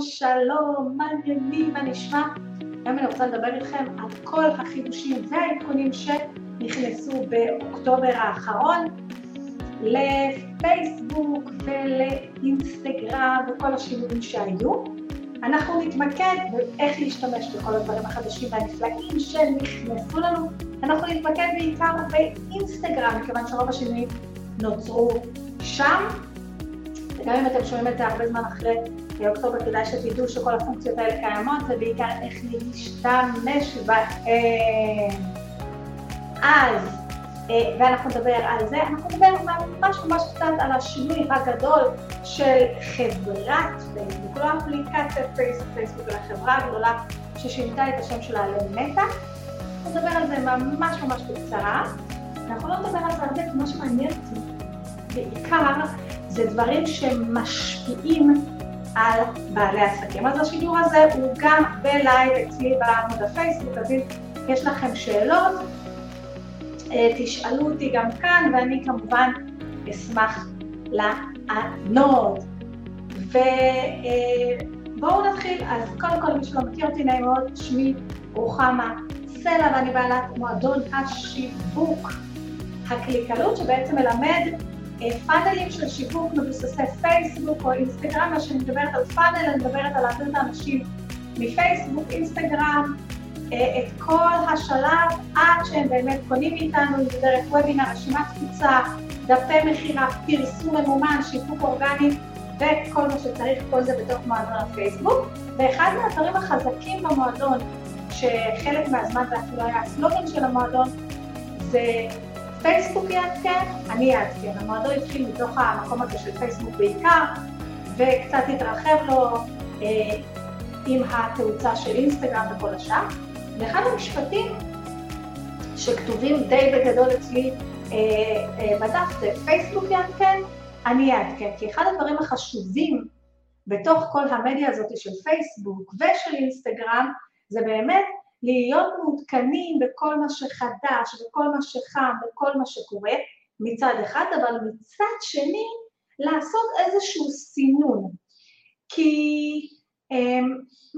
שלום, שלום, מה העניינים, מה נשמע? היום אני רוצה לדבר איתכם על כל החידושים והעדכונים שנכנסו באוקטובר האחרון לפייסבוק ולאינסטגרם וכל השינויים שהיו. אנחנו נתמקד באיך להשתמש בכל הדברים החדשים והנפלאים שנכנסו לנו. אנחנו נתמקד בעיקר באינסטגרם, מכיוון שרוב השינויים נוצרו שם. וגם אם אתם שומעים את זה הרבה זמן אחרי אוקטובר, כדאי שתדעו שכל הפונקציות האלה קיימות, ובעיקר איך להשתמש בהן. אז, אה, ואנחנו נדבר על זה, אנחנו נדבר ממש ממש קצת על השינוי הגדול של חברת פייסבוק, לא אפליקציית פייסבוק, אלא חברה גדולה ששינתה את השם שלה למטה. נדבר על זה ממש ממש בקצרה. אנחנו לא נדבר על זה הרבה, כי מה שמעניין אותי בעיקר זה דברים שמשפיעים על בעלי עסקים. אז השידור הזה הוא גם בלייב אצלי בעמוד הפייסבוק, אז אם יש לכם שאלות, אה, תשאלו אותי גם כאן, ואני כמובן אשמח לענות. ובואו אה, נתחיל, אז קודם כל, מי שלא מכיר אותי, נעים מאוד, שמי רוחמה סלע, ואני בעלת מועדון השיווק הקליקלות, שבעצם מלמד פאנלים של שיווק מבוססי פייסבוק או אינסטגרם, מה שאני מדברת על פאנל, אני מדברת על להעביר את האנשים מפייסבוק, אינסטגרם, אה, את כל השלב עד שהם באמת קונים מאיתנו, אם זה דרך וובינר, רשימת תפוצה, דפי מכירה, פרסום ממומן, שיווק אורגני וכל מה שצריך, כל זה בתוך מועדון הפייסבוק. ואחד מהדברים החזקים במועדון, שחלק מהזמן זה אפילו היה הסלוגן של המועדון, זה פייסבוק יעדכן, אני אעדכן. המועדון התחיל מתוך המקום הזה של פייסבוק בעיקר, וקצת התרחב לו אה, עם התאוצה של אינסטגרם וכל השאר. ואחד המשפטים שכתובים די בגדול אצלי אה, אה, בדף זה פייסבוק יעדכן, אני אעדכן. כי אחד הדברים החשובים בתוך כל המדיה הזאת של פייסבוק ושל אינסטגרם, זה באמת להיות מעודכנים בכל מה שחדש, בכל מה שחם, בכל מה שקורה מצד אחד, אבל מצד שני לעשות איזשהו סינון. כי um,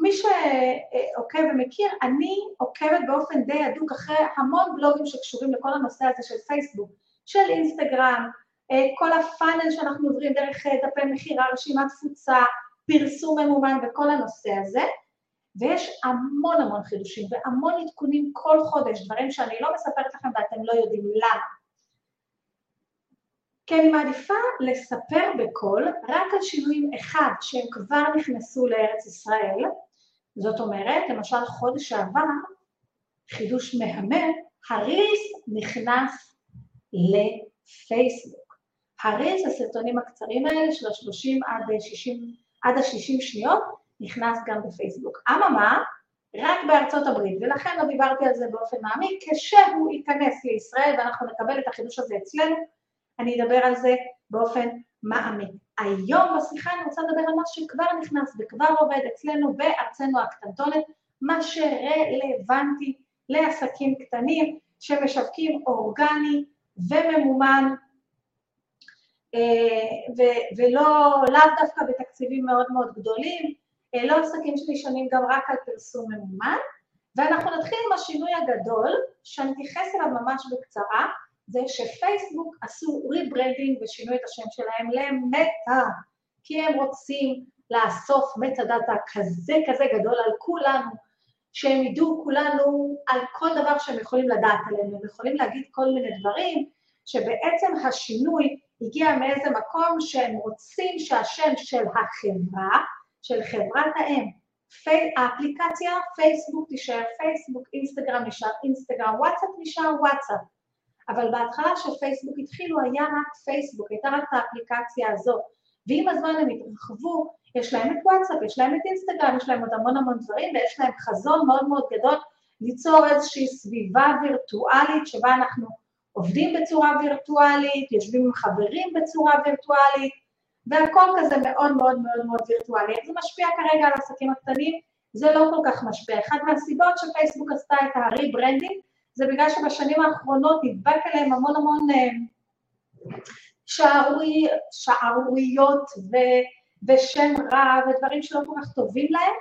מי שעוקב ומכיר, אני עוקבת באופן די הדוק אחרי המון בלוגים שקשורים לכל הנושא הזה של פייסבוק, של אינסטגרם, אה, כל הפאנל שאנחנו עוברים דרך אה, דפי מכירה, רשימת תפוצה, פרסום ממומן וכל הנושא הזה. ויש המון המון חידושים והמון עדכונים כל חודש, דברים שאני לא מספרת לכם ואתם לא יודעים למה. כי אני מעדיפה לספר בקול רק על שינויים אחד שהם כבר נכנסו לארץ ישראל, זאת אומרת, למשל חודש שעבר, חידוש מהמם, הרילס נכנס לפייסבוק. הרילס, הסרטונים הקצרים האלה של ה-30 עד 60, עד ה-60 שניות, נכנס גם בפייסבוק. אממה, רק בארצות הברית, ולכן לא דיברתי על זה באופן מעמיק, כשהוא ייכנס לישראל ואנחנו נקבל את החידוש הזה אצלנו, אני אדבר על זה באופן מעמיק. היום בשיחה אני רוצה לדבר על מה שכבר נכנס וכבר עובד אצלנו בארצנו הקטנטונת, מה שרלוונטי לעסקים קטנים שמשווקים אורגני וממומן אה, ולא, לאו דווקא בתקציבים מאוד מאוד גדולים, לא עסקים שנשענים גם רק על פרסום ממומן, ואנחנו נתחיל עם השינוי הגדול, שאני אתייחס אליו ממש בקצרה, זה שפייסבוק עשו rebranding ושינו את השם שלהם למטא, כי הם רוצים לאסוף מטא דאטה כזה כזה גדול על כולנו, שהם ידעו כולנו על כל דבר שהם יכולים לדעת עלינו, הם יכולים להגיד כל מיני דברים, שבעצם השינוי הגיע מאיזה מקום שהם רוצים שהשם של החברה של חברת האם. פי, האפליקציה פייסבוק תישאר פייסבוק, אינסטגרם נשאר אינסטגרם, וואטסאפ נשאר וואטסאפ. אבל בהתחלה שפייסבוק התחילו היה רק פייסבוק, הייתה רק את האפליקציה הזאת. ועם הזמן הם התרחבו, יש להם את וואטסאפ, יש להם את אינסטגרם, יש להם עוד המון המון דברים, ויש להם חזון מאוד מאוד גדול ליצור איזושהי סביבה וירטואלית שבה אנחנו עובדים בצורה וירטואלית, יושבים עם חברים בצורה וירטואלית, והכל כזה מאוד מאוד מאוד מאוד וירטואלי. זה משפיע כרגע על העסקים הקטנים? זה לא כל כך משפיע. אחת מהסיבות שפייסבוק עשתה את ה rebranding, זה בגלל שבשנים האחרונות נדבק עליהם המון המון אה, שערוריות ושם רע ודברים שלא כל כך טובים להם,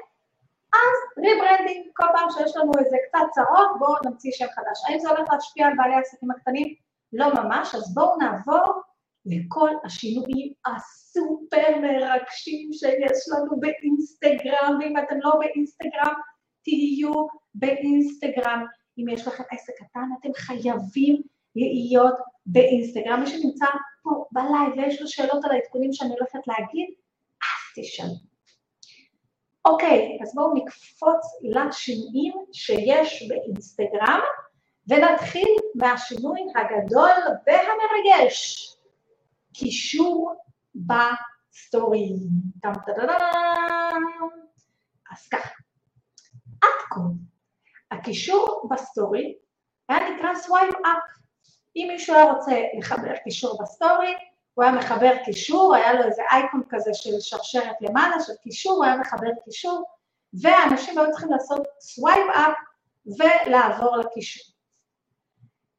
אז rebranding, כל פעם שיש לנו איזה קצת צרות, בואו נמציא שם חדש. האם זה הולך להשפיע על בעלי העסקים הקטנים? לא ממש, אז בואו נעבור לכל השינויים הסופר מרגשים שיש לנו באינסטגרם, ואם אתם לא באינסטגרם, תהיו באינסטגרם. אם יש לכם עסק קטן, אתם חייבים להיות באינסטגרם. מי שנמצא פה בלייב ויש לו שאלות על העדכונים שאני הולכת להגיד, אז תשאלו. אוקיי, אז בואו נקפוץ לשינויים שיש באינסטגרם, ונתחיל מהשינוי הגדול והמרגש, קישור בסטורי. אז ככה, עד כה, הקישור בסטורי היה נקרא swipe up. אם מישהו היה רוצה לחבר קישור בסטורי, הוא היה מחבר קישור, היה לו איזה אייקון כזה של שרשרת למעלה, של קישור, הוא היה מחבר קישור, ואנשים היו צריכים לעשות swipe up ולעבור לקישור.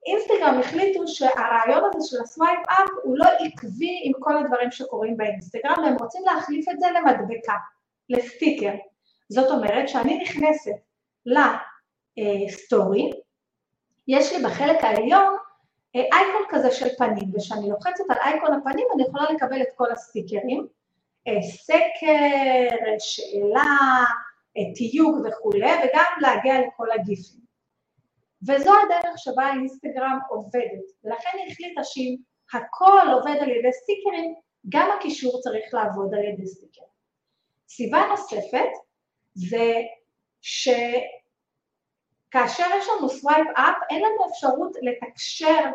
אינסטגרם החליטו שהרעיון הזה של ה swipe up הוא לא עקבי עם כל הדברים שקורים באינסטגרם, והם רוצים להחליף את זה למדבקה, לסטיקר. זאת אומרת שאני נכנסת לסטורי, יש לי בחלק העליון אייקון כזה של פנים, וכשאני לוחצת על אייקון הפנים אני יכולה לקבל את כל הסטיקרים, אה, סקר, שאלה, אה, תיוג וכולי, וגם להגיע לכל הגיפים. וזו הדרך שבה האינסטגרם עובדת, ולכן היא החליטה שאם הכל עובד על ידי סטיקרים, גם הקישור צריך לעבוד על ידי סטיקרים. סיבה נוספת זה שכאשר יש לנו swipe up, אין לנו אפשרות לתקשר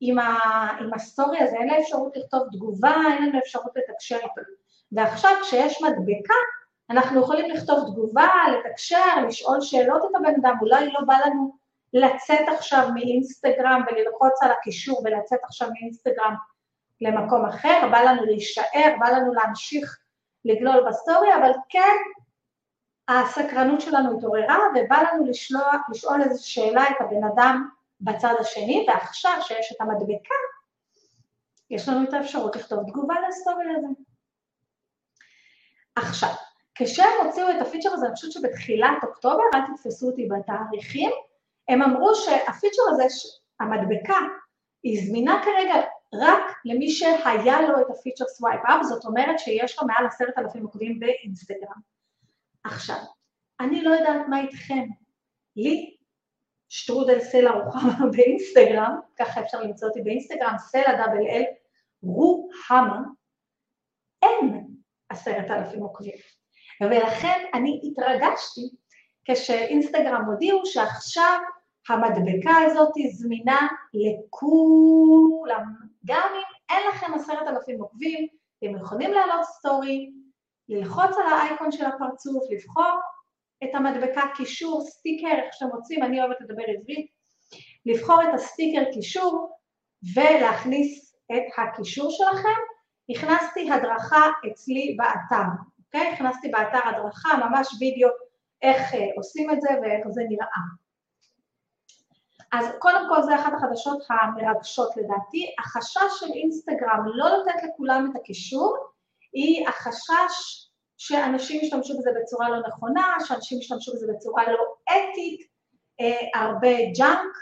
עם, ה, עם הסטורי הזה, אין לה אפשרות לכתוב תגובה, אין לנו אפשרות לתקשר איתו. ועכשיו כשיש מדבקה, אנחנו יכולים לכתוב תגובה, לתקשר, לשאול שאלות את הבן אדם, אולי לא בא לנו לצאת עכשיו מאינסטגרם וללחוץ על הקישור ולצאת עכשיו מאינסטגרם למקום אחר, בא לנו להישאר, בא לנו להמשיך לגלול בסטורי, אבל כן, הסקרנות שלנו התעוררה ובא לנו לשלוח, לשאול איזו שאלה את הבן אדם בצד השני, ועכשיו שיש את המדבקה, יש לנו את האפשרות לכתוב תגובה לסטורי הזה. עכשיו, כשהם הוציאו את הפיצ'ר הזה, אני חושבת שבתחילת אוקטובר, אל תתפסו אותי בתאריכים, הם אמרו שהפיצ'ר הזה, המדבקה, היא זמינה כרגע רק למי שהיה לו את הפיצ'ר swipe up, זאת אומרת שיש לו מעל עשרת אלפים עוקבים באינסטגרם. עכשיו, אני לא יודעת מה איתכם. לי שטרודל סלע רוחמה באינסטגרם, ככה אפשר למצוא אותי באינסטגרם, סלע double L רוחמה, אין עשרת אלפים עוקבים. ולכן אני התרגשתי כשאינסטגרם הודיעו שעכשיו המדבקה הזאת זמינה לכולם. גם אם אין לכם עשרת אלפים עוקבים, אתם יכולים לעלות סטורי, ללחוץ על האייקון של הפרצוף, לבחור את המדבקה קישור, סטיקר, איך שאתם רוצים, אני אוהבת לדבר עברית, לבחור את הסטיקר קישור ולהכניס את הקישור שלכם. הכנסתי הדרכה אצלי באתר, אוקיי? הכנסתי באתר הדרכה, ממש וידאו איך אה, עושים את זה ואיך זה נראה. אז קודם כל זה אחת החדשות המרגשות לדעתי. החשש של אינסטגרם לא לתת לכולם את הקישור, היא החשש שאנשים ישתמשו בזה בצורה לא נכונה, שאנשים ישתמשו בזה בצורה לא אתית, אה, הרבה junk,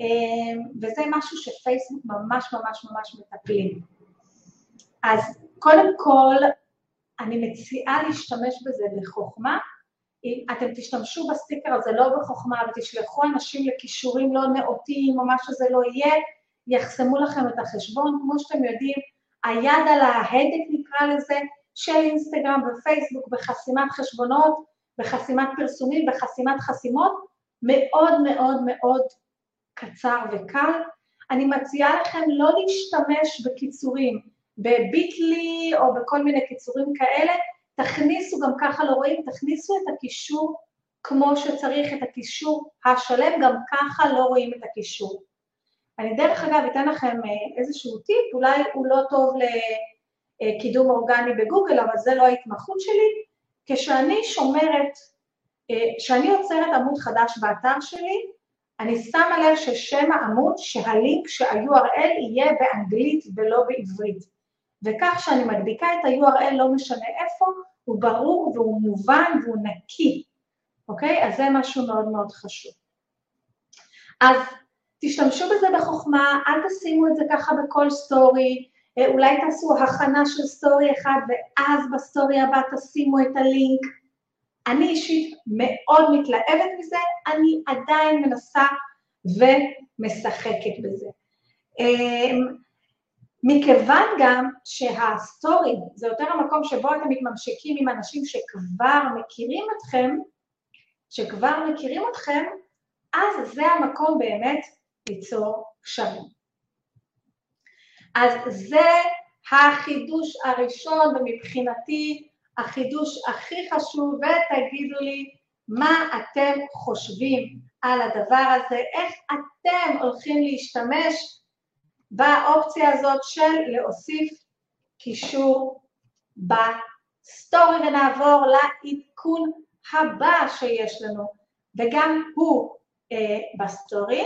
אה, וזה משהו שפייסבוק ממש ממש ממש מטפלים. אז קודם כל, אני מציעה להשתמש בזה בחוכמה. אתם תשתמשו בסטיקר הזה לא בחוכמה ותשלחו אנשים לכישורים לא נאותים או מה שזה לא יהיה, יחסמו לכם את החשבון. כמו שאתם יודעים, היד על ההדק נקרא לזה, של אינסטגרם ופייסבוק בחסימת חשבונות, בחסימת פרסומים, בחסימת חסימות, מאוד מאוד מאוד קצר וקל. אני מציעה לכם לא להשתמש בקיצורים, בביטלי או בכל מיני קיצורים כאלה, תכניסו, גם ככה לא רואים, תכניסו את הקישור כמו שצריך, את הקישור השלם, גם ככה לא רואים את הקישור. אני דרך אגב אתן לכם אה, איזשהו טיפ, אולי הוא לא טוב ל... אה, קידום אורגני בגוגל, אבל זה לא ההתמחות שלי. כשאני שומרת, אה, כשאני יוצרת עמוד חדש באתר שלי, אני שמה לב ששם העמוד, שהלינק שה-URL יהיה באנגלית ולא בעברית. וכך שאני מדביקה את ה-URL לא משנה איפה, הוא ברור והוא מובן והוא נקי, אוקיי? אז זה משהו מאוד מאוד חשוב. אז תשתמשו בזה בחוכמה, אל תשימו את זה ככה בכל סטורי, אה, אולי תעשו הכנה של סטורי אחד ואז בסטורי הבא תשימו את הלינק. אני אישית מאוד מתלהבת מזה, אני עדיין מנסה ומשחקת בזה. מכיוון גם שהסטורי זה יותר המקום שבו אתם מתממשקים עם אנשים שכבר מכירים אתכם, שכבר מכירים אתכם, אז זה המקום באמת ליצור קשרים. אז זה החידוש הראשון, ומבחינתי החידוש הכי חשוב, ותגידו לי מה אתם חושבים על הדבר הזה, איך אתם הולכים להשתמש באופציה הזאת של להוסיף קישור בסטורי, ונעבור לעדכון הבא שיש לנו, וגם הוא אה, בסטורי.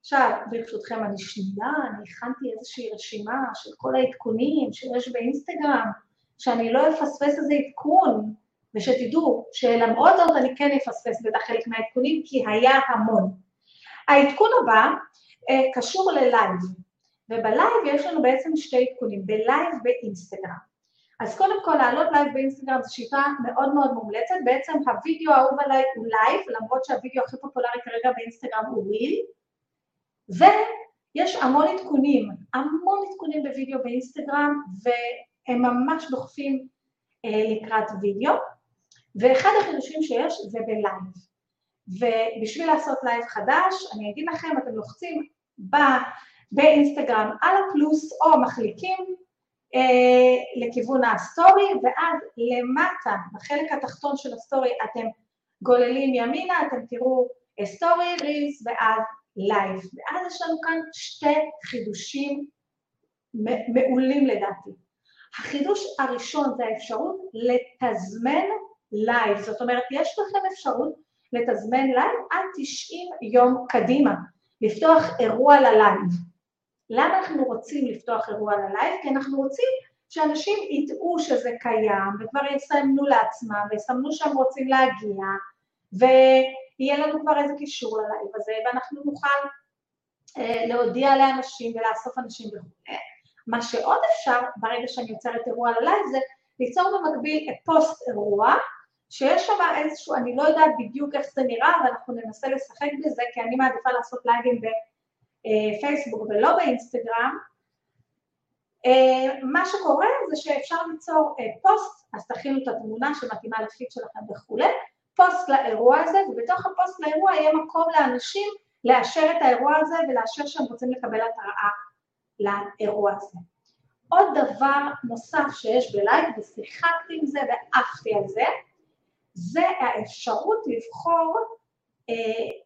עכשיו, ברשותכם, אני שנייה, אני הכנתי איזושהי רשימה של כל העדכונים שיש באינסטגרם, שאני לא אפספס איזה עדכון, ושתדעו שלמרות זאת אני כן אפספס בטח חלק מהעדכונים, כי היה המון. העדכון הבא אה, קשור ללייב, ובלייב יש לנו בעצם שתי עדכונים, בלייב באינסטגרם. אז קודם כל לעלות לייב באינסטגרם זו שיטה מאוד מאוד מומלצת, בעצם הווידאו האהוב עליי הוא לייב, למרות שהווידאו הכי פופולרי כרגע באינסטגרם הוא ריל, ויש המון עדכונים, המון עדכונים בווידאו באינסטגרם, והם ממש דוחפים אה, לקראת וידאו, ואחד החידושים שיש זה בלייב. ובשביל לעשות לייב חדש, אני אגיד לכם, אתם לוחצים ב, באינסטגרם על הפלוס או מחליקים אה, לכיוון הסטורי, ואז למטה, בחלק התחתון של הסטורי, אתם גוללים ימינה, אתם תראו סטורי, רילס, ואז לייב. ואז יש לנו כאן שתי חידושים מעולים לדעתי. החידוש הראשון זה האפשרות לתזמן לייב, זאת אומרת, יש לכם אפשרות לתזמן לייב עד 90 יום קדימה, לפתוח אירוע ללייב. למה אנחנו רוצים לפתוח אירוע ללייב? כי אנחנו רוצים שאנשים ידעו שזה קיים, וכבר יסמנו לעצמם, ויסמנו שהם רוצים להגיע, ויהיה לנו כבר איזה קישור ללייב הזה, ואנחנו נוכל אה, להודיע לאנשים ולאסוף אנשים וכו'. מה שעוד אפשר, ברגע שאני יוצרת אירוע ללייב, זה ליצור במקביל פוסט אירוע, שיש שם איזשהו, אני לא יודעת בדיוק איך זה נראה, ואנחנו ננסה לשחק בזה, כי אני מעדיפה לעשות לייבים בפייסבוק ולא באינסטגרם. אה, מה שקורה זה שאפשר ליצור אה, פוסט, אז תכינו את התמונה שמתאימה לפיד שלכם וכולי, פוסט לאירוע הזה, ובתוך הפוסט לאירוע יהיה מקום לאנשים לאשר את האירוע הזה ולאשר שהם רוצים לקבל התראה לאירוע הזה. עוד דבר נוסף שיש בלייב, ושיחקתי עם זה ועפתי על זה, זה האפשרות לבחור אה,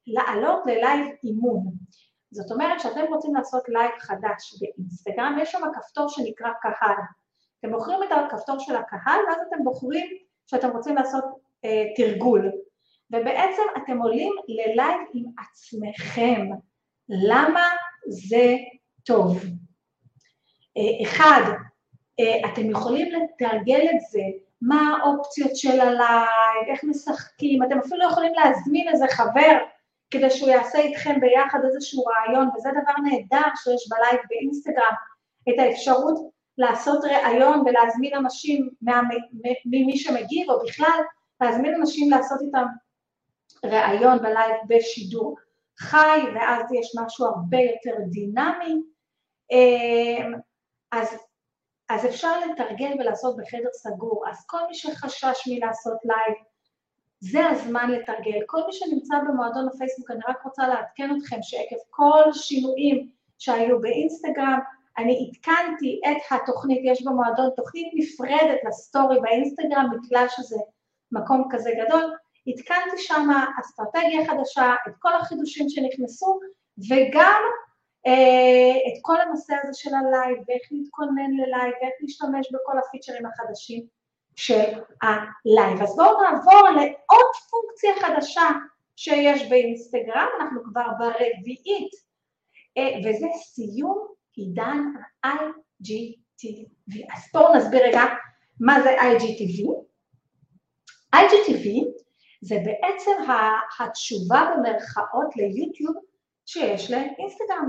לעלות ללייב אימון. זאת אומרת שאתם רוצים לעשות לייב חדש באינסטגרם, יש שם כפתור שנקרא קהל. אתם בוחרים את הכפתור של הקהל, ואז אתם בוחרים שאתם רוצים לעשות אה, תרגול. ובעצם אתם עולים ללייב עם עצמכם. למה זה טוב? אה, אחד, אה, אתם יכולים לתרגל את זה מה האופציות של הלייב, איך משחקים, אתם אפילו יכולים להזמין איזה חבר כדי שהוא יעשה איתכם ביחד איזשהו ראיון, וזה דבר נהדר שיש בלייב באינסטגרם, את האפשרות לעשות ראיון ולהזמין אנשים ממי שמגיב, או בכלל להזמין אנשים לעשות איתם ראיון בלייב בשידור חי, ואז יש משהו הרבה יותר דינמי. אמ, אז אז אפשר לתרגל ולעשות בחדר סגור. אז כל מי שחשש מלעשות לייב, זה הזמן לתרגל. כל מי שנמצא במועדון הפייסבוק, אני רק רוצה לעדכן אתכם שעקב כל שינויים שהיו באינסטגרם, אני עדכנתי את התוכנית, יש במועדון תוכנית נפרדת לסטורי באינסטגרם, בגלל שזה מקום כזה גדול, עדכנתי שם אסטרטגיה חדשה, את כל החידושים שנכנסו, וגם אה, את כל הנושא הזה של הלייב, ואיך להתכונן ללייב, ואיך להשתמש בכל הפיצ'רים החדשים של הלייב. אז בואו נעבור לעוד פונקציה חדשה שיש באינסטגרם, אנחנו כבר ברביעית, אה, וזה סיום עידן ה-IGTV. IGTV. אז בואו נסביר רגע מה זה IGTV. IGTV זה בעצם התשובה במרכאות ליוטיוב שיש לאינסטגרם.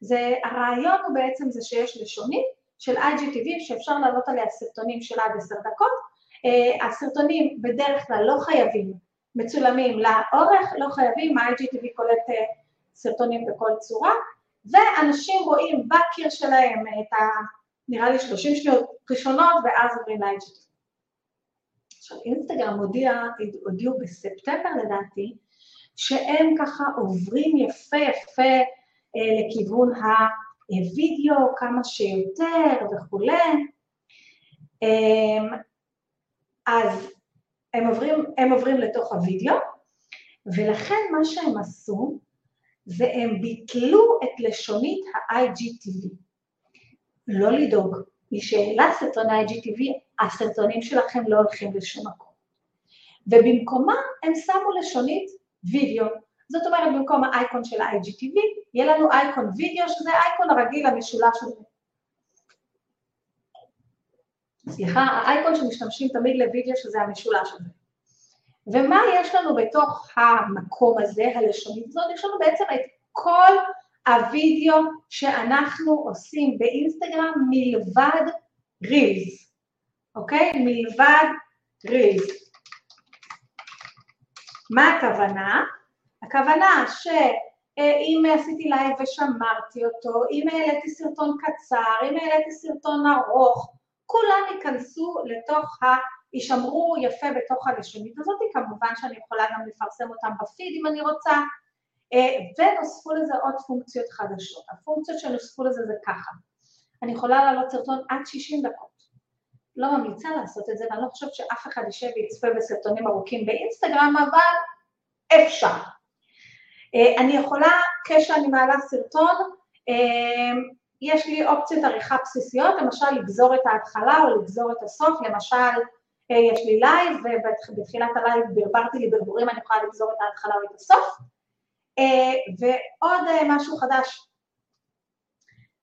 זה, הרעיון הוא בעצם זה שיש לשונית של IGTV שאפשר לעלות עליה סרטונים של עד עשר דקות. Uh, הסרטונים בדרך כלל לא חייבים מצולמים לאורך, לא חייבים, ה-IGTV קולט uh, סרטונים בכל צורה, ואנשים רואים בקיר שלהם את ה... נראה לי 30 שניות ראשונות ואז עוברים ל-IGTV. עכשיו אינסטגרם הודיע, הודיעו בספטמבר לדעתי, שהם ככה עוברים יפה יפה אה, לכיוון הווידאו כמה שיותר וכולי. אה, אז הם עוברים, הם עוברים לתוך הווידאו, ולכן מה שהם עשו זה הם ביטלו את לשונית ה-IGTV. לא לדאוג, מי שהעלה סרטון ה-IGTV, הסרטונים שלכם לא הולכים לשום מקום. ובמקומה הם שמו לשונית וידאו. זאת אומרת, במקום האייקון של ה-IGTV, יהיה לנו אייקון וידאו, שזה האייקון הרגיל המשולש הזה. סליחה, האייקון שמשתמשים תמיד לוידאו, שזה המשולש הזה. ומה יש לנו בתוך המקום הזה, הלשונית הזאת? יש לנו בעצם את כל הוידאו שאנחנו עושים באינסטגרם מלבד רילס, אוקיי? מלבד רילס. מה הכוונה? הכוונה שאם עשיתי לייב ושמרתי אותו, אם העליתי סרטון קצר, אם העליתי סרטון ארוך, כולם ייכנסו לתוך ה... יישמרו יפה בתוך הלשונית הזאת, כמובן שאני יכולה גם לפרסם אותם בפיד אם אני רוצה, אה, ונוספו לזה עוד פונקציות חדשות. הפונקציות שנוספו לזה זה ככה, אני יכולה לעלות סרטון עד 60 דקות. לא ממליצה לעשות את זה, ואני לא חושבת שאף אחד יישב ויצפה בסרטונים ארוכים באינסטגרם, אבל אפשר. אה, אני יכולה, כשאני מעלה סרטון, אה, יש לי אופציות עריכה בסיסיות, למשל לגזור את ההתחלה או לגזור את הסוף, למשל יש לי לייב, ובתחילת הלייב ברברתי לי ברבורים, אני יכולה לגזור את ההתחלה או את הסוף. ועוד משהו חדש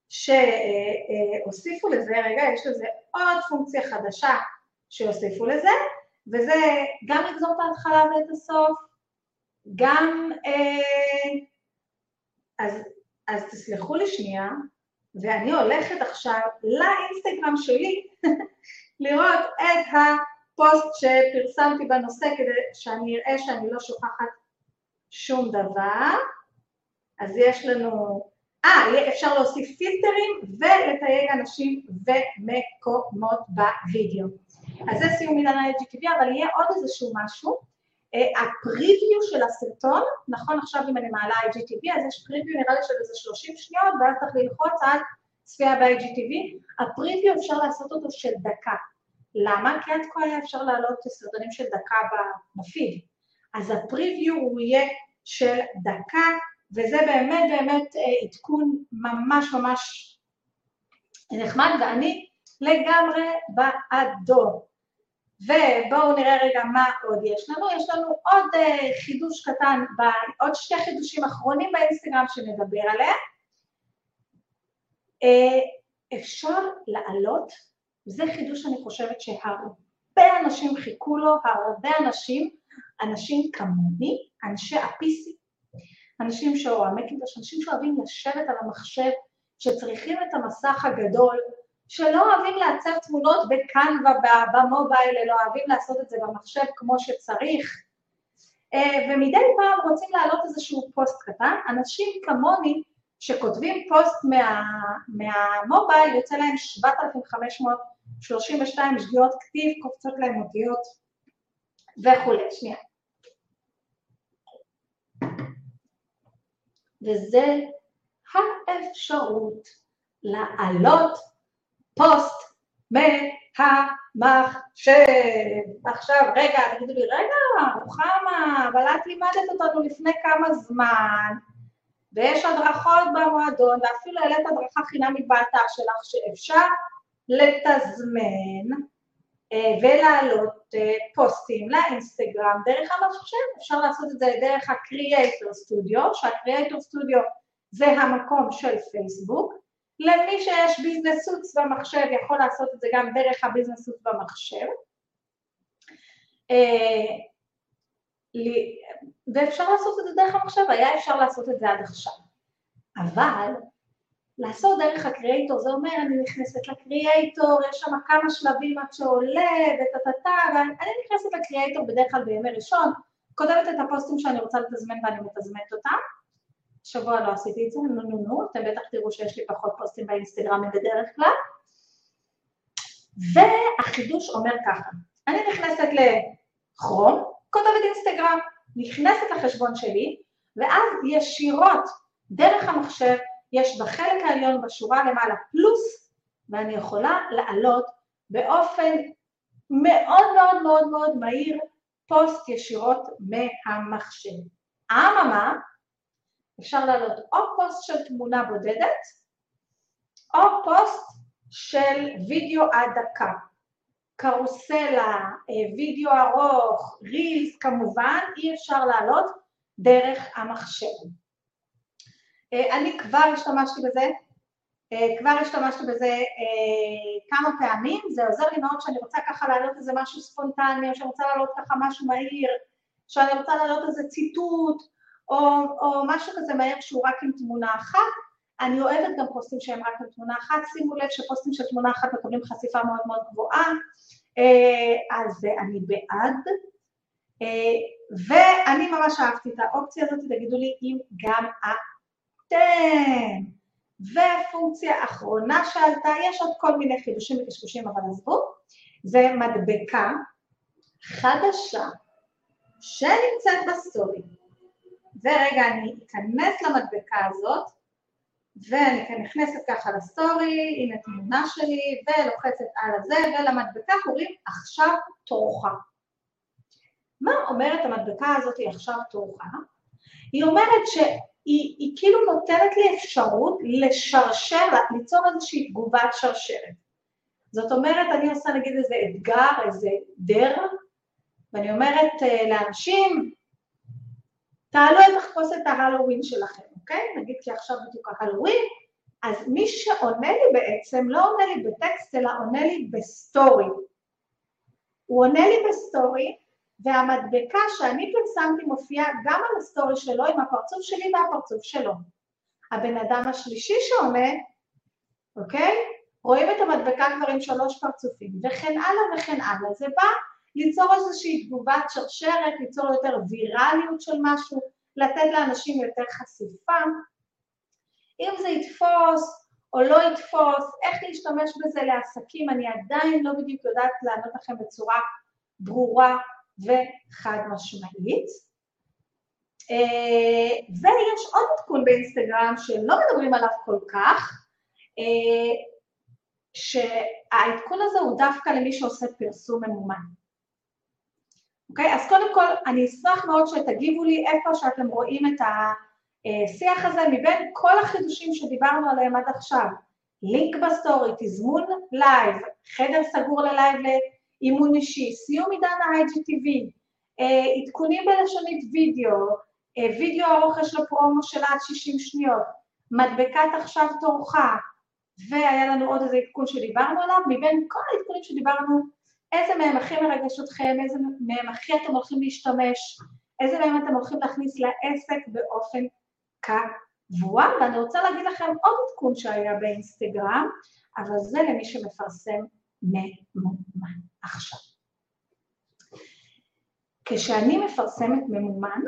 שהוסיפו לזה, רגע, יש לזה עוד פונקציה חדשה שהוסיפו לזה, וזה גם לגזור את ההתחלה ואת הסוף, גם, אז, אז תסלחו לי שנייה, ואני הולכת עכשיו לאינסטגרם שלי לראות את הפוסט שפרסמתי בנושא כדי שאני אראה שאני לא שוכחת שום דבר. אז יש לנו, אה, אפשר להוסיף פילטרים ולתייג אנשים ומקומות בווידאו. אז זה סיום עניין ה-IGTV, אבל יהיה עוד איזשהו משהו. הפריוויו של הסרטון, נכון עכשיו אם אני מעלה IGTV, אז יש פריוויו נראה לי של איזה 30 שניות, ואז צריך ללחוץ על צפייה ב-IGTV. הפריוויו אפשר לעשות אותו של דקה. למה? כי עד כה היה אפשר להעלות סרטונים של דקה בפיד. אז הפריוויו הוא יהיה של דקה, וזה באמת באמת עדכון ממש ממש נחמד, ואני לגמרי בעדו. ובואו נראה רגע מה עוד יש לנו. יש לנו עוד חידוש קטן, עוד שתי חידושים אחרונים באינסטגרם שנדבר עליהם. אפשר לעלות זה חידוש שאני חושבת שהרבה אנשים חיכו לו, הרבה אנשים, אנשים כמוני, אנשי ה-PC, אנשים מקינטוש, אנשים שאוהבים לשבת על המחשב, שצריכים את המסך הגדול, שלא אוהבים לעצב תמונות בקנווה, במובייל, אלא אוהבים לעשות את זה במחשב כמו שצריך, אה, ומדי פעם רוצים להעלות איזשהו פוסט קטן, אנשים כמוני שכותבים פוסט מה, מהמובייל, יוצא להם 7,500 32 שגיאות כתיב, קופצות להם אותיות וכולי. שנייה. וזה האפשרות לעלות פוסט מהמחשב. עכשיו, רגע, תגידו לי, רגע, רוחמה, אבל את לימדת אותנו לפני כמה זמן, ויש הדרכות במועדון, ואפילו העלית הדרכה חינמית באתר שלך שאפשר לתזמן אה, ולהעלות אה, פוסטים לאינסטגרם דרך המחשב, אפשר לעשות את זה דרך ה-Creator Studio, שה-Creator Studio זה המקום של פייסבוק, למי שיש ביזנס סוץ במחשב יכול לעשות את זה גם דרך הביזנס סוץ במחשב. אה, ואפשר לעשות את זה דרך המחשב, היה אפשר לעשות את זה עד עכשיו. אבל לעשות דרך הקריאייטור, זה אומר אני נכנסת לקריאייטור, יש שם כמה שלבים עד שעולה וטה-טה-טה, ואני נכנסת לקריאייטור בדרך כלל בימי ראשון, כותבת את הפוסטים שאני רוצה לתזמן ואני מתזמנת אותם. שבוע לא עשיתי את זה, נו נו נו, אתם בטח תראו שיש לי פחות פוסטים באינסטגרם בדרך כלל. והחידוש אומר ככה, אני נכנסת לכרום, כותבת אינסטגרם, נכנסת לחשבון שלי, ואז ישירות דרך המחשב יש בחלק העליון בשורה למעלה פלוס, ואני יכולה לעלות באופן מאוד מאוד מאוד מאוד מהיר פוסט ישירות מהמחשב. אממה, אפשר לעלות או פוסט של תמונה בודדת, או פוסט של וידאו עד דקה. קרוסלה, אה, וידאו ארוך, רילס כמובן, אי אפשר לעלות דרך המחשב. אה, אני כבר השתמשתי בזה, אה, כבר השתמשתי בזה כמה פעמים, זה עוזר לי מאוד שאני רוצה ככה להעלות איזה משהו ספונטני, או שאני רוצה להעלות ככה משהו מהיר, שאני רוצה להעלות איזה ציטוט, או, או משהו כזה מהר שהוא רק עם תמונה אחת. אני אוהבת גם פוסטים שהם רק עם תמונה אחת, שימו לב שפוסטים של תמונה אחת מקבלים חשיפה מאוד מאוד גבוהה, אה, אז אני בעד. אה, ואני ממש אהבתי את האופציה הזאת, תגידו לי אם גם אתם. ופונקציה אחרונה שעלתה, יש עוד כל מיני חידושים וקשקושים, אבל עזבו, זה מדבקה חדשה שנמצאת בסטורי. ורגע, אני אכנס למדבקה הזאת, ואני כן נכנסת ככה לסטורי, הנה תמונה שלי, ולוחצת על הזה, ולמדבקה קוראים עכשיו תורך. מה אומרת המדבקה הזאת עכשיו תורך? היא אומרת שהיא כאילו נותנת לי אפשרות לשרשר, ליצור איזושהי תגובת שרשרת. זאת אומרת, אני עושה נגיד איזה אתגר, איזה dare, ואני אומרת uh, לאנשים, תעלו את תחפושת ההלואוין שלכם. אוקיי? נגיד כי עכשיו בדיוק ההלואוין, אז מי שעונה לי בעצם לא עונה לי בטקסט, אלא עונה לי בסטורי. הוא עונה לי בסטורי, והמדבקה שאני פרסמתי מופיעה גם על הסטורי שלו עם הפרצוף שלי והפרצוף שלו. הבן אדם השלישי שעונה, אוקיי? רואים את המדבקה כבר עם שלוש פרצופים, וכן הלאה וכן הלאה. זה בא ליצור איזושהי תגובת שרשרת, ליצור יותר ויראליות של משהו, לתת לאנשים יותר חשיפה. אם זה יתפוס או לא יתפוס, איך להשתמש בזה לעסקים, אני עדיין לא בדיוק יודעת לענות לכם בצורה ברורה וחד משמעית. אה, ויש עוד עדכון באינסטגרם שלא מדברים עליו כל כך, אה, שהעדכון הזה הוא דווקא למי שעושה פרסום ממומן. אוקיי? אז קודם כל, אני אשמח מאוד שתגיבו לי איפה שאתם רואים את השיח הזה מבין כל החידושים שדיברנו עליהם עד עכשיו. לינק בסטורי, תזמון לייב, חדר סגור ללייב לאימון אישי, סיום עידן ה-IGTV, אה, עדכונים בלשונית וידאו, אה, וידאו ארוך יש לו פרומו של עד 60 שניות, מדבקת עכשיו תורך, והיה לנו עוד איזה עדכון שדיברנו עליו, מבין כל העדכונים שדיברנו איזה מהם הכי מרגש אתכם, איזה מהם הכי אתם הולכים להשתמש, איזה מהם אתם הולכים להכניס לעסק באופן קבוע, ואני רוצה להגיד לכם עוד עדכון שהיה באינסטגרם, אבל זה למי שמפרסם ממומן עכשיו. כשאני מפרסמת ממומן,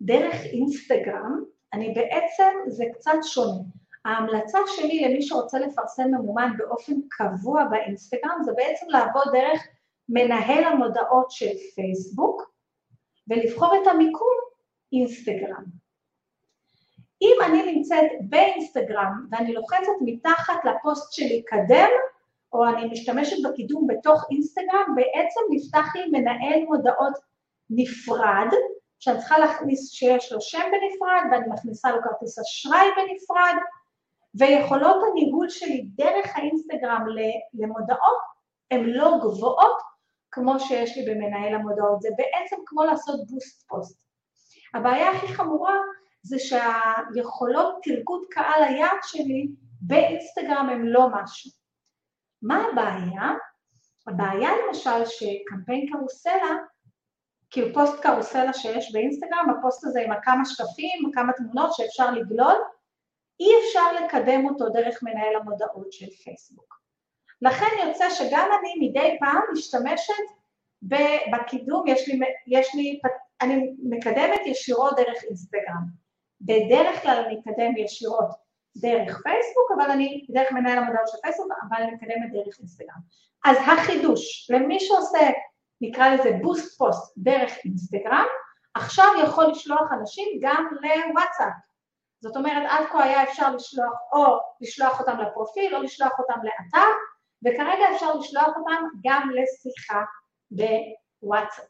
דרך אינסטגרם, אני בעצם, זה קצת שונה. ההמלצה שלי למי שרוצה לפרסם ממומן באופן קבוע באינסטגרם זה בעצם לעבוד דרך מנהל המודעות של פייסבוק ולבחור את המיקום אינסטגרם. אם אני נמצאת באינסטגרם ואני לוחצת מתחת לפוסט שלי קדם, או אני משתמשת בקידום בתוך אינסטגרם, בעצם נפתח לי מנהל מודעות נפרד, שאני צריכה להכניס שיש לו שם בנפרד, ואני מכניסה לו כרטיס אשראי בנפרד, ויכולות הניהול שלי דרך האינסטגרם למודעות הן לא גבוהות כמו שיש לי במנהל המודעות, זה בעצם כמו לעשות בוסט פוסט. הבעיה הכי חמורה זה שהיכולות תרגות קהל היעד שלי באינסטגרם הם לא משהו. מה הבעיה? הבעיה למשל שקמפיין קרוסלה, כאילו פוסט קרוסלה שיש באינסטגרם, הפוסט הזה עם הכמה שקפים, כמה תמונות שאפשר לגלול, אי אפשר לקדם אותו דרך מנהל המודעות של פייסבוק. לכן יוצא שגם אני מדי פעם משתמשת בקידום, יש לי, יש לי, אני מקדמת ישירות דרך אינסטגרם. בדרך כלל אני מקדם ישירות דרך פייסבוק, אבל אני, דרך מנהל המודעות של פייסבוק, אבל אני מקדמת דרך אינסטגרם. אז החידוש, למי שעושה, נקרא לזה בוסט פוסט דרך אינסטגרם, עכשיו יכול לשלוח אנשים גם לוואטסאפ. זאת אומרת, עד כה היה אפשר לשלוח או לשלוח אותם לפרופיל או לשלוח אותם לאתר, וכרגע אפשר לשלוח אותם גם לשיחה בוואטסאפ.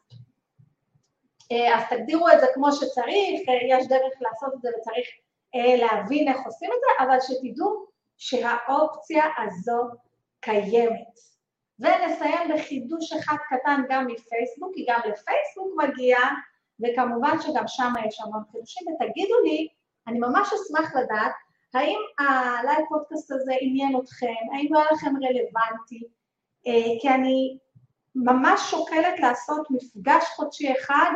אה, אז תגדירו את זה כמו שצריך, אה, יש דרך לעשות את זה וצריך אה, להבין איך עושים את זה, אבל שתדעו שהאופציה הזו קיימת. ונסיים בחידוש אחד קטן גם מפייסבוק, כי גם לפייסבוק מגיע, וכמובן שגם שם יש המון חידושים, ותגידו לי, אני ממש אשמח לדעת, האם הלייב פודקאסט הזה עניין אתכם, האם הוא היה לכם רלוונטי, כי אני ממש שוקלת לעשות מפגש חודשי אחד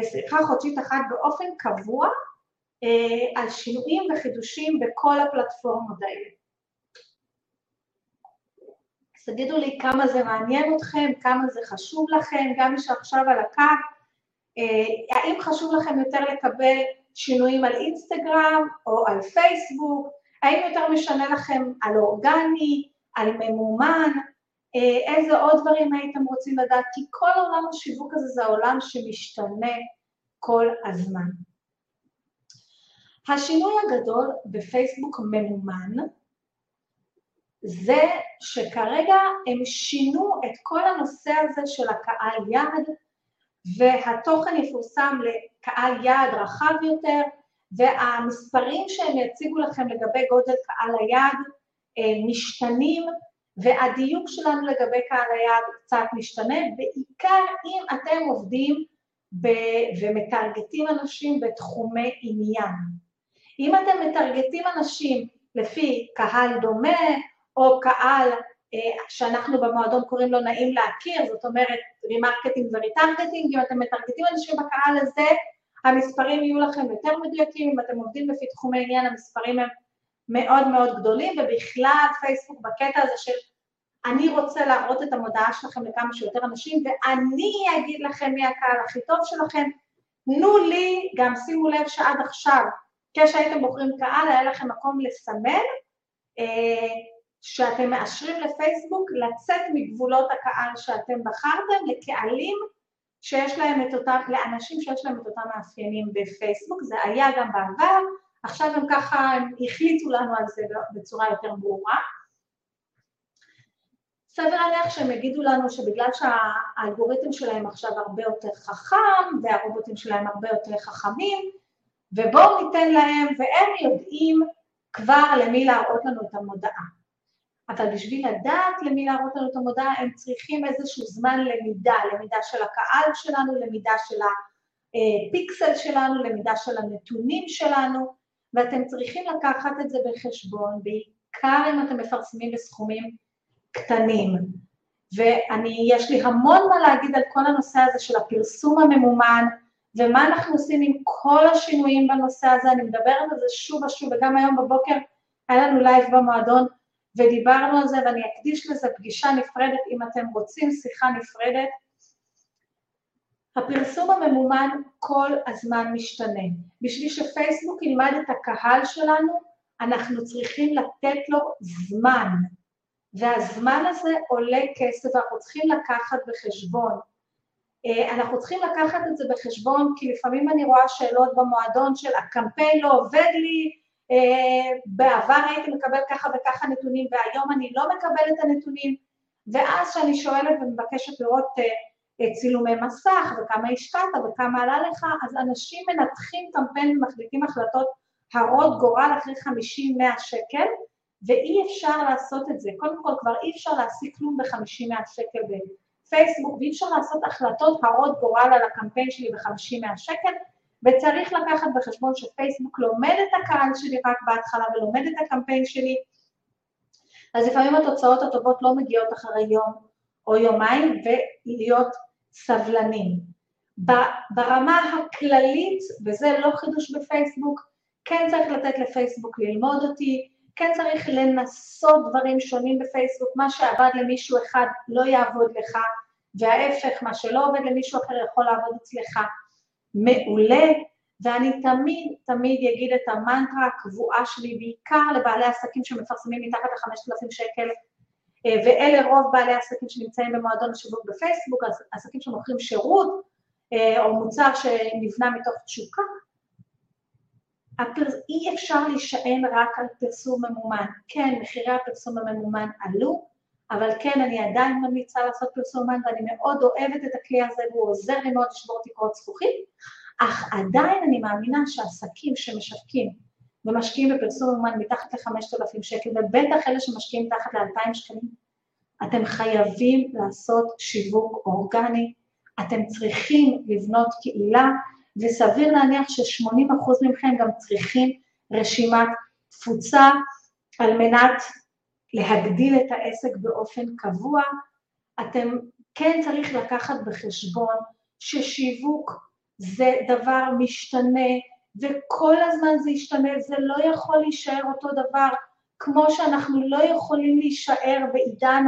ושיחה חודשית אחת באופן קבוע, אה, על שינויים וחידושים בכל הפלטפורמות האלה. אז תגידו לי כמה זה מעניין אתכם, כמה זה חשוב לכם, גם מי שעכשיו על הקו, אה, האם חשוב לכם יותר לקבל שינויים על אינסטגרם או על פייסבוק, האם יותר משנה לכם על אורגני, על ממומן, אה, איזה עוד דברים הייתם רוצים לדעת, כי כל עולם השיווק הזה זה העולם שמשתנה כל הזמן. השינוי הגדול בפייסבוק ממומן זה שכרגע הם שינו את כל הנושא הזה של הקהל יעד והתוכן יפורסם לקהל יעד רחב יותר והמספרים שהם יציגו לכם לגבי גודל קהל היעד אה, משתנים והדיוק שלנו לגבי קהל היעד קצת משתנה, בעיקר אם אתם עובדים ב- ומטרגטים אנשים בתחומי עניין. אם אתם מטרגטים אנשים לפי קהל דומה, או קהל שאנחנו במועדון קוראים לו נעים להכיר, זאת אומרת remarketing ו retargeting, אם אתם מטרגטים אנשים בקהל הזה, המספרים יהיו לכם יותר מדויקים, אם אתם עובדים לפי תחומי עניין המספרים הם מאוד מאוד גדולים, ובכלל פייסבוק בקטע הזה של אני רוצה להראות את המודעה שלכם לכמה שיותר אנשים, ואני אגיד לכם מי הקהל הכי טוב שלכם, תנו לי, גם שימו לב שעד עכשיו כשהייתם בוחרים קהל, היה לכם מקום לסמן אה, שאתם מאשרים לפייסבוק לצאת מגבולות הקהל שאתם בחרתם לקהלים שיש להם את אותם, לאנשים שיש להם את אותם מאפיינים בפייסבוק, זה היה גם בעבר, עכשיו הם ככה, הם החליטו לנו על זה בצורה יותר ברורה. סביר להניח שהם יגידו לנו שבגלל שהאלגוריתם שלהם עכשיו הרבה יותר חכם והרובוטים שלהם הרבה יותר חכמים, ובואו ניתן להם, והם יודעים כבר למי להראות לנו את המודעה. אבל בשביל לדעת למי להראות לנו את המודעה, הם צריכים איזשהו זמן למידה, למידה של הקהל שלנו, למידה של הפיקסל שלנו, למידה של הנתונים שלנו, ואתם צריכים לקחת את זה בחשבון, בעיקר אם אתם מפרסמים בסכומים קטנים. ואני, יש לי המון מה להגיד על כל הנושא הזה של הפרסום הממומן, ומה אנחנו עושים עם כל השינויים בנושא הזה, אני מדברת על זה שוב ושוב, וגם היום בבוקר היה לנו לייב במועדון ודיברנו על זה, ואני אקדיש לזה פגישה נפרדת אם אתם רוצים, שיחה נפרדת. הפרסום הממומן כל הזמן משתנה. בשביל שפייסבוק ילמד את הקהל שלנו, אנחנו צריכים לתת לו זמן, והזמן הזה עולה כסף ואנחנו צריכים לקחת בחשבון אה, אנחנו צריכים לקחת את זה בחשבון, כי לפעמים אני רואה שאלות במועדון של הקמפיין לא עובד לי, בעבר הייתי מקבל ככה וככה נתונים והיום אני לא מקבלת את הנתונים, ואז כשאני שואלת ומבקשת לראות אה, צילומי מסך וכמה השקעת וכמה עלה לך, אז אנשים מנתחים קמפיין ומחליטים החלטות הרות גורל אחרי 50-100 שקל, ואי אפשר לעשות את זה. קודם כל כבר אי אפשר להשיג כלום ב-50-100 שקל פייסבוק, ואי אפשר לעשות החלטות הרות גורל על הקמפיין שלי ב-50 100 שקל, וצריך לקחת בחשבון שפייסבוק לומד את הקהל שלי רק בהתחלה ולומד את הקמפיין שלי, אז לפעמים התוצאות הטובות לא מגיעות אחרי יום או יומיים, ולהיות סבלנים. ברמה הכללית, וזה לא חידוש בפייסבוק, כן צריך לתת לפייסבוק ללמוד אותי, כן צריך לנסות דברים שונים בפייסבוק, מה שעבד למישהו אחד לא יעבוד לך, וההפך, מה שלא עובד למישהו אחר יכול לעבוד אצלך מעולה, ואני תמיד תמיד אגיד את המנטרה הקבועה שלי, בעיקר לבעלי עסקים שמפרסמים מתחת ל-5,000 שקל, אה, ואלה רוב בעלי העסקים שנמצאים במועדון השיווק בפייסבוק, עסקים שמוכרים שירות אה, או מוצר שנבנה מתוך תשוקה. אי אפשר להישען רק על פרסום ממומן. כן, מחירי הפרסום הממומן עלו, אבל כן, אני עדיין ממליצה לעשות פרסום ממומן ואני מאוד אוהבת את הכלי הזה והוא עוזר לי מאוד לשבור תקרות זכוכית, אך עדיין אני מאמינה שעסקים שמשווקים ומשקיעים בפרסום ממומן מתחת ל-5,000 שקל, ובטח אלה שמשקיעים מתחת ל-2,000 שקלים, אתם חייבים לעשות שיווק אורגני, אתם צריכים לבנות קהילה, וסביר להניח ש-80% מכם גם צריכים רשימת תפוצה על מנת להגדיל את העסק באופן קבוע. אתם כן צריך לקחת בחשבון ששיווק זה דבר משתנה, וכל הזמן זה ישתנה, זה לא יכול להישאר אותו דבר, כמו שאנחנו לא יכולים להישאר בעידן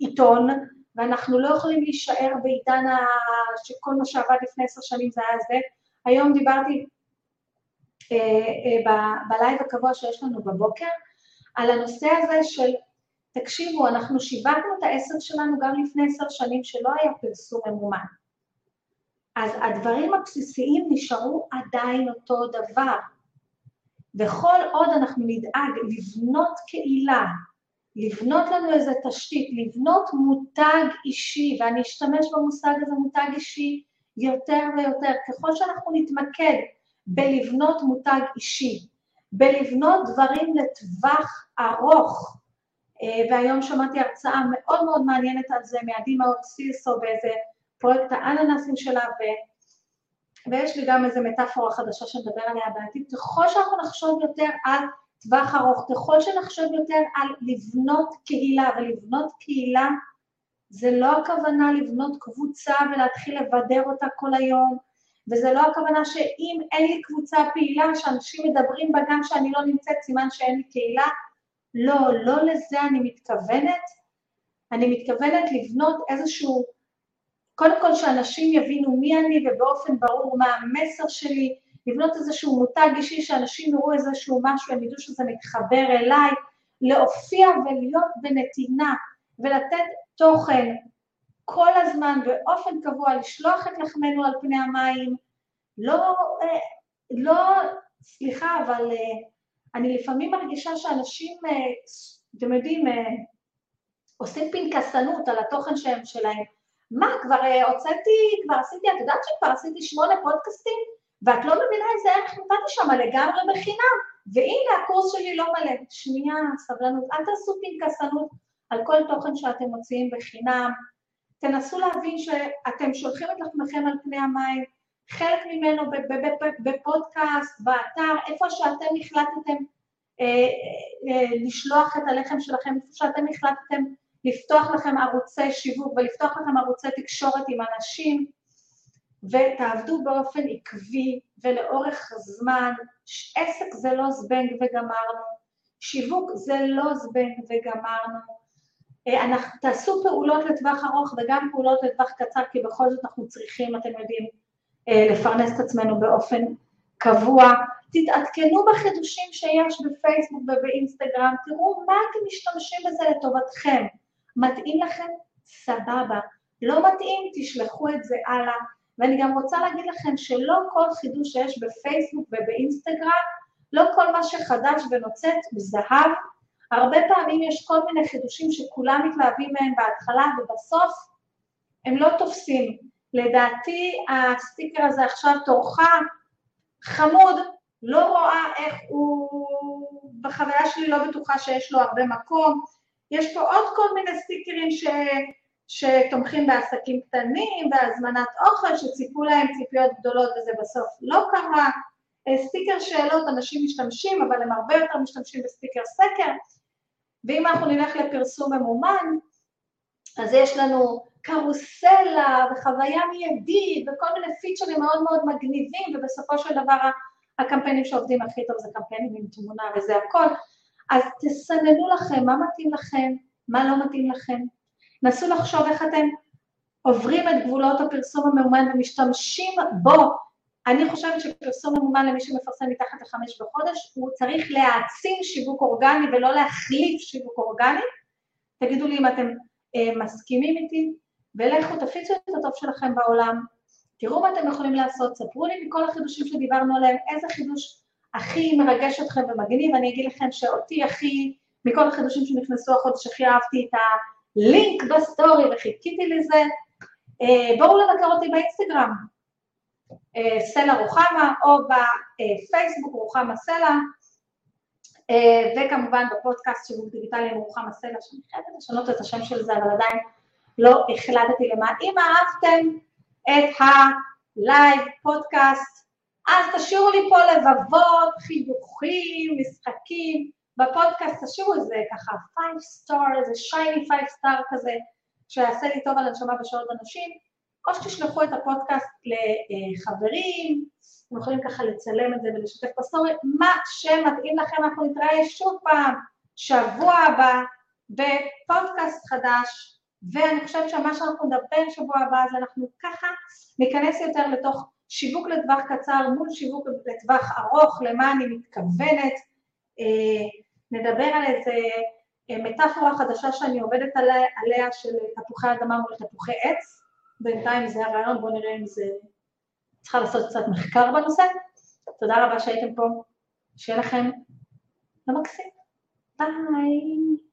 העיתון, אה, אה, ואנחנו לא יכולים להישאר בעידן. שכל מה שעבד לפני עשר שנים זה היה זה. היום דיברתי בלייב הקבוע שיש לנו בבוקר על הנושא הזה של, תקשיבו, אנחנו שיווקנו את העסק שלנו גם לפני עשר שנים שלא היה פרסום ממומן. אז הדברים הבסיסיים נשארו עדיין אותו דבר. וכל עוד אנחנו נדאג לבנות קהילה לבנות לנו איזה תשתית, לבנות מותג אישי, ואני אשתמש במושג הזה מותג אישי יותר ויותר, ככל שאנחנו נתמקד בלבנות מותג אישי, בלבנות דברים לטווח ארוך, אה, והיום שמעתי הרצאה מאוד מאוד מעניינת על זה מעדי מאור סיסו באיזה פרויקט האננסים שלה, ו... ויש לי גם איזה מטאפורה חדשה שנדבר עליה בעתיד, ככל שאנחנו נחשוב יותר על טווח ארוך, ככל שנחשוב יותר על לבנות קהילה, ולבנות קהילה זה לא הכוונה לבנות קבוצה ולהתחיל לבדר אותה כל היום, וזה לא הכוונה שאם אין לי קבוצה פעילה, שאנשים מדברים בה גם שאני לא נמצאת, סימן שאין לי קהילה. לא, לא לזה אני מתכוונת. אני מתכוונת לבנות איזשהו, קודם כל שאנשים יבינו מי אני ובאופן ברור מה המסר שלי, לבנות איזשהו מותג אישי, שאנשים יראו איזשהו משהו, הם ידעו שזה מתחבר אליי, להופיע ולהיות בנתינה ולתת תוכן כל הזמן באופן קבוע, לשלוח את לחמנו על פני המים, לא, אה, לא, סליחה, אבל אה, אני לפעמים מרגישה שאנשים, אה, אתם יודעים, עושים פנקסנות על התוכן שהם שלהם. מה, כבר הוצאתי, כבר עשיתי, את יודעת שכבר עשיתי שמונה פודקאסטים? ואת לא מבינה איזה ערך נתתי שם לגמרי בחינם, והנה הקורס שלי לא מלא. שנייה, סבלנות, אל תעשו פנקסנות על כל תוכן שאתם מוציאים בחינם, תנסו להבין שאתם שולחים את לחמכם על פני המים, חלק ממנו בפודקאסט, באתר, איפה שאתם החלטתם אה, אה, לשלוח את הלחם שלכם, איפה שאתם החלטתם לפתוח לכם ערוצי שיווק ולפתוח לכם ערוצי תקשורת עם אנשים, ותעבדו באופן עקבי ולאורך זמן, עסק זה לא זבנג וגמרנו, שיווק זה לא זבנג וגמרנו, אה, אנחנו, תעשו פעולות לטווח ארוך וגם פעולות לטווח קצר, כי בכל זאת אנחנו צריכים, אתם יודעים, אה, לפרנס את עצמנו באופן קבוע. תתעדכנו בחידושים שיש בפייסבוק ובאינסטגרם, תראו מה אתם משתמשים בזה לטובתכם. מתאים לכם? סבבה. לא מתאים? תשלחו את זה הלאה. ואני גם רוצה להגיד לכם שלא כל חידוש שיש בפייסבוק ובאינסטגרם, לא כל מה שחדש ונוצץ הוא זהב. הרבה פעמים יש כל מיני חידושים שכולם מתלהבים מהם בהתחלה ובסוף הם לא תופסים. לדעתי הסטיקר הזה עכשיו תורך חמוד, לא רואה איך הוא, בחוויה שלי לא בטוחה שיש לו הרבה מקום. יש פה עוד כל מיני סטיקרים ש... שתומכים בעסקים קטנים, בהזמנת אוכל, שציפו להם ציפיות גדולות וזה בסוף לא קרה. סטיקר שאלות, אנשים משתמשים, אבל הם הרבה יותר משתמשים בסטיקר סקר. ואם אנחנו נלך לפרסום ממומן, אז יש לנו קרוסלה וחוויה מיידית וכל מיני פיצ'רים מאוד מאוד מגניבים, ובסופו של דבר הקמפיינים שעובדים הכי טוב זה קמפיינים עם תמונה וזה הכל. אז תסננו לכם מה מתאים לכם, מה לא מתאים לכם. נסו לחשוב איך אתם עוברים את גבולות הפרסום הממומן ומשתמשים בו. אני חושבת שפרסום ממומן למי שמפרסם מתחת לחמש בחודש, הוא צריך להעצים שיווק אורגני ולא להחליף שיווק אורגני. תגידו לי אם אתם אה, מסכימים איתי, ולכו תפיצו את הטוב שלכם בעולם, תראו מה אתם יכולים לעשות, ספרו לי מכל החידושים שדיברנו עליהם, איזה חידוש הכי מרגש אתכם ומגניב, אני אגיד לכם שאותי הכי, מכל החידושים שנכנסו החודש, הכי אהבתי את הלינק בסטורי וחיכיתי לזה. אה, בואו לבקר אותי באינסטגרם, סלע רוחמה, או בפייסבוק רוחמה סלע, אה, וכמובן בפודקאסט שיווק דיגיטלי עם רוחמה סלע, שאני חייבת לשנות את השם של זה, אבל עדיין לא החלטתי למה. אם אהבתם את הלייב פודקאסט, אז תשאירו לי פה לבבות, חיוכים, משחקים, בפודקאסט תשאירו איזה ככה 5 star, איזה shiny 5 star כזה, שיעשה לי טוב על הנשמה בשעות אנשים, או שתשלחו את הפודקאסט לחברים, אתם יכולים ככה לצלם את זה ולשתף בסטורי, מה שמתאים לכם, אנחנו נתראה שוב פעם, שבוע הבא, בפודקאסט חדש, ואני חושבת שמה שאנחנו נדבר שבוע הבא זה אנחנו ככה ניכנס יותר לתוך שיווק לטווח קצר מול שיווק לטווח ארוך, למה אני מתכוונת, אה, נדבר על איזה אה, מטאפורה חדשה שאני עובדת עליה של תפוחי אדמה מול תפוחי עץ, בינתיים זה הרעיון, בואו נראה אם זה... צריכה לעשות קצת מחקר בנושא. תודה רבה שהייתם פה, שיהיה לכם יום מקסים. ביי.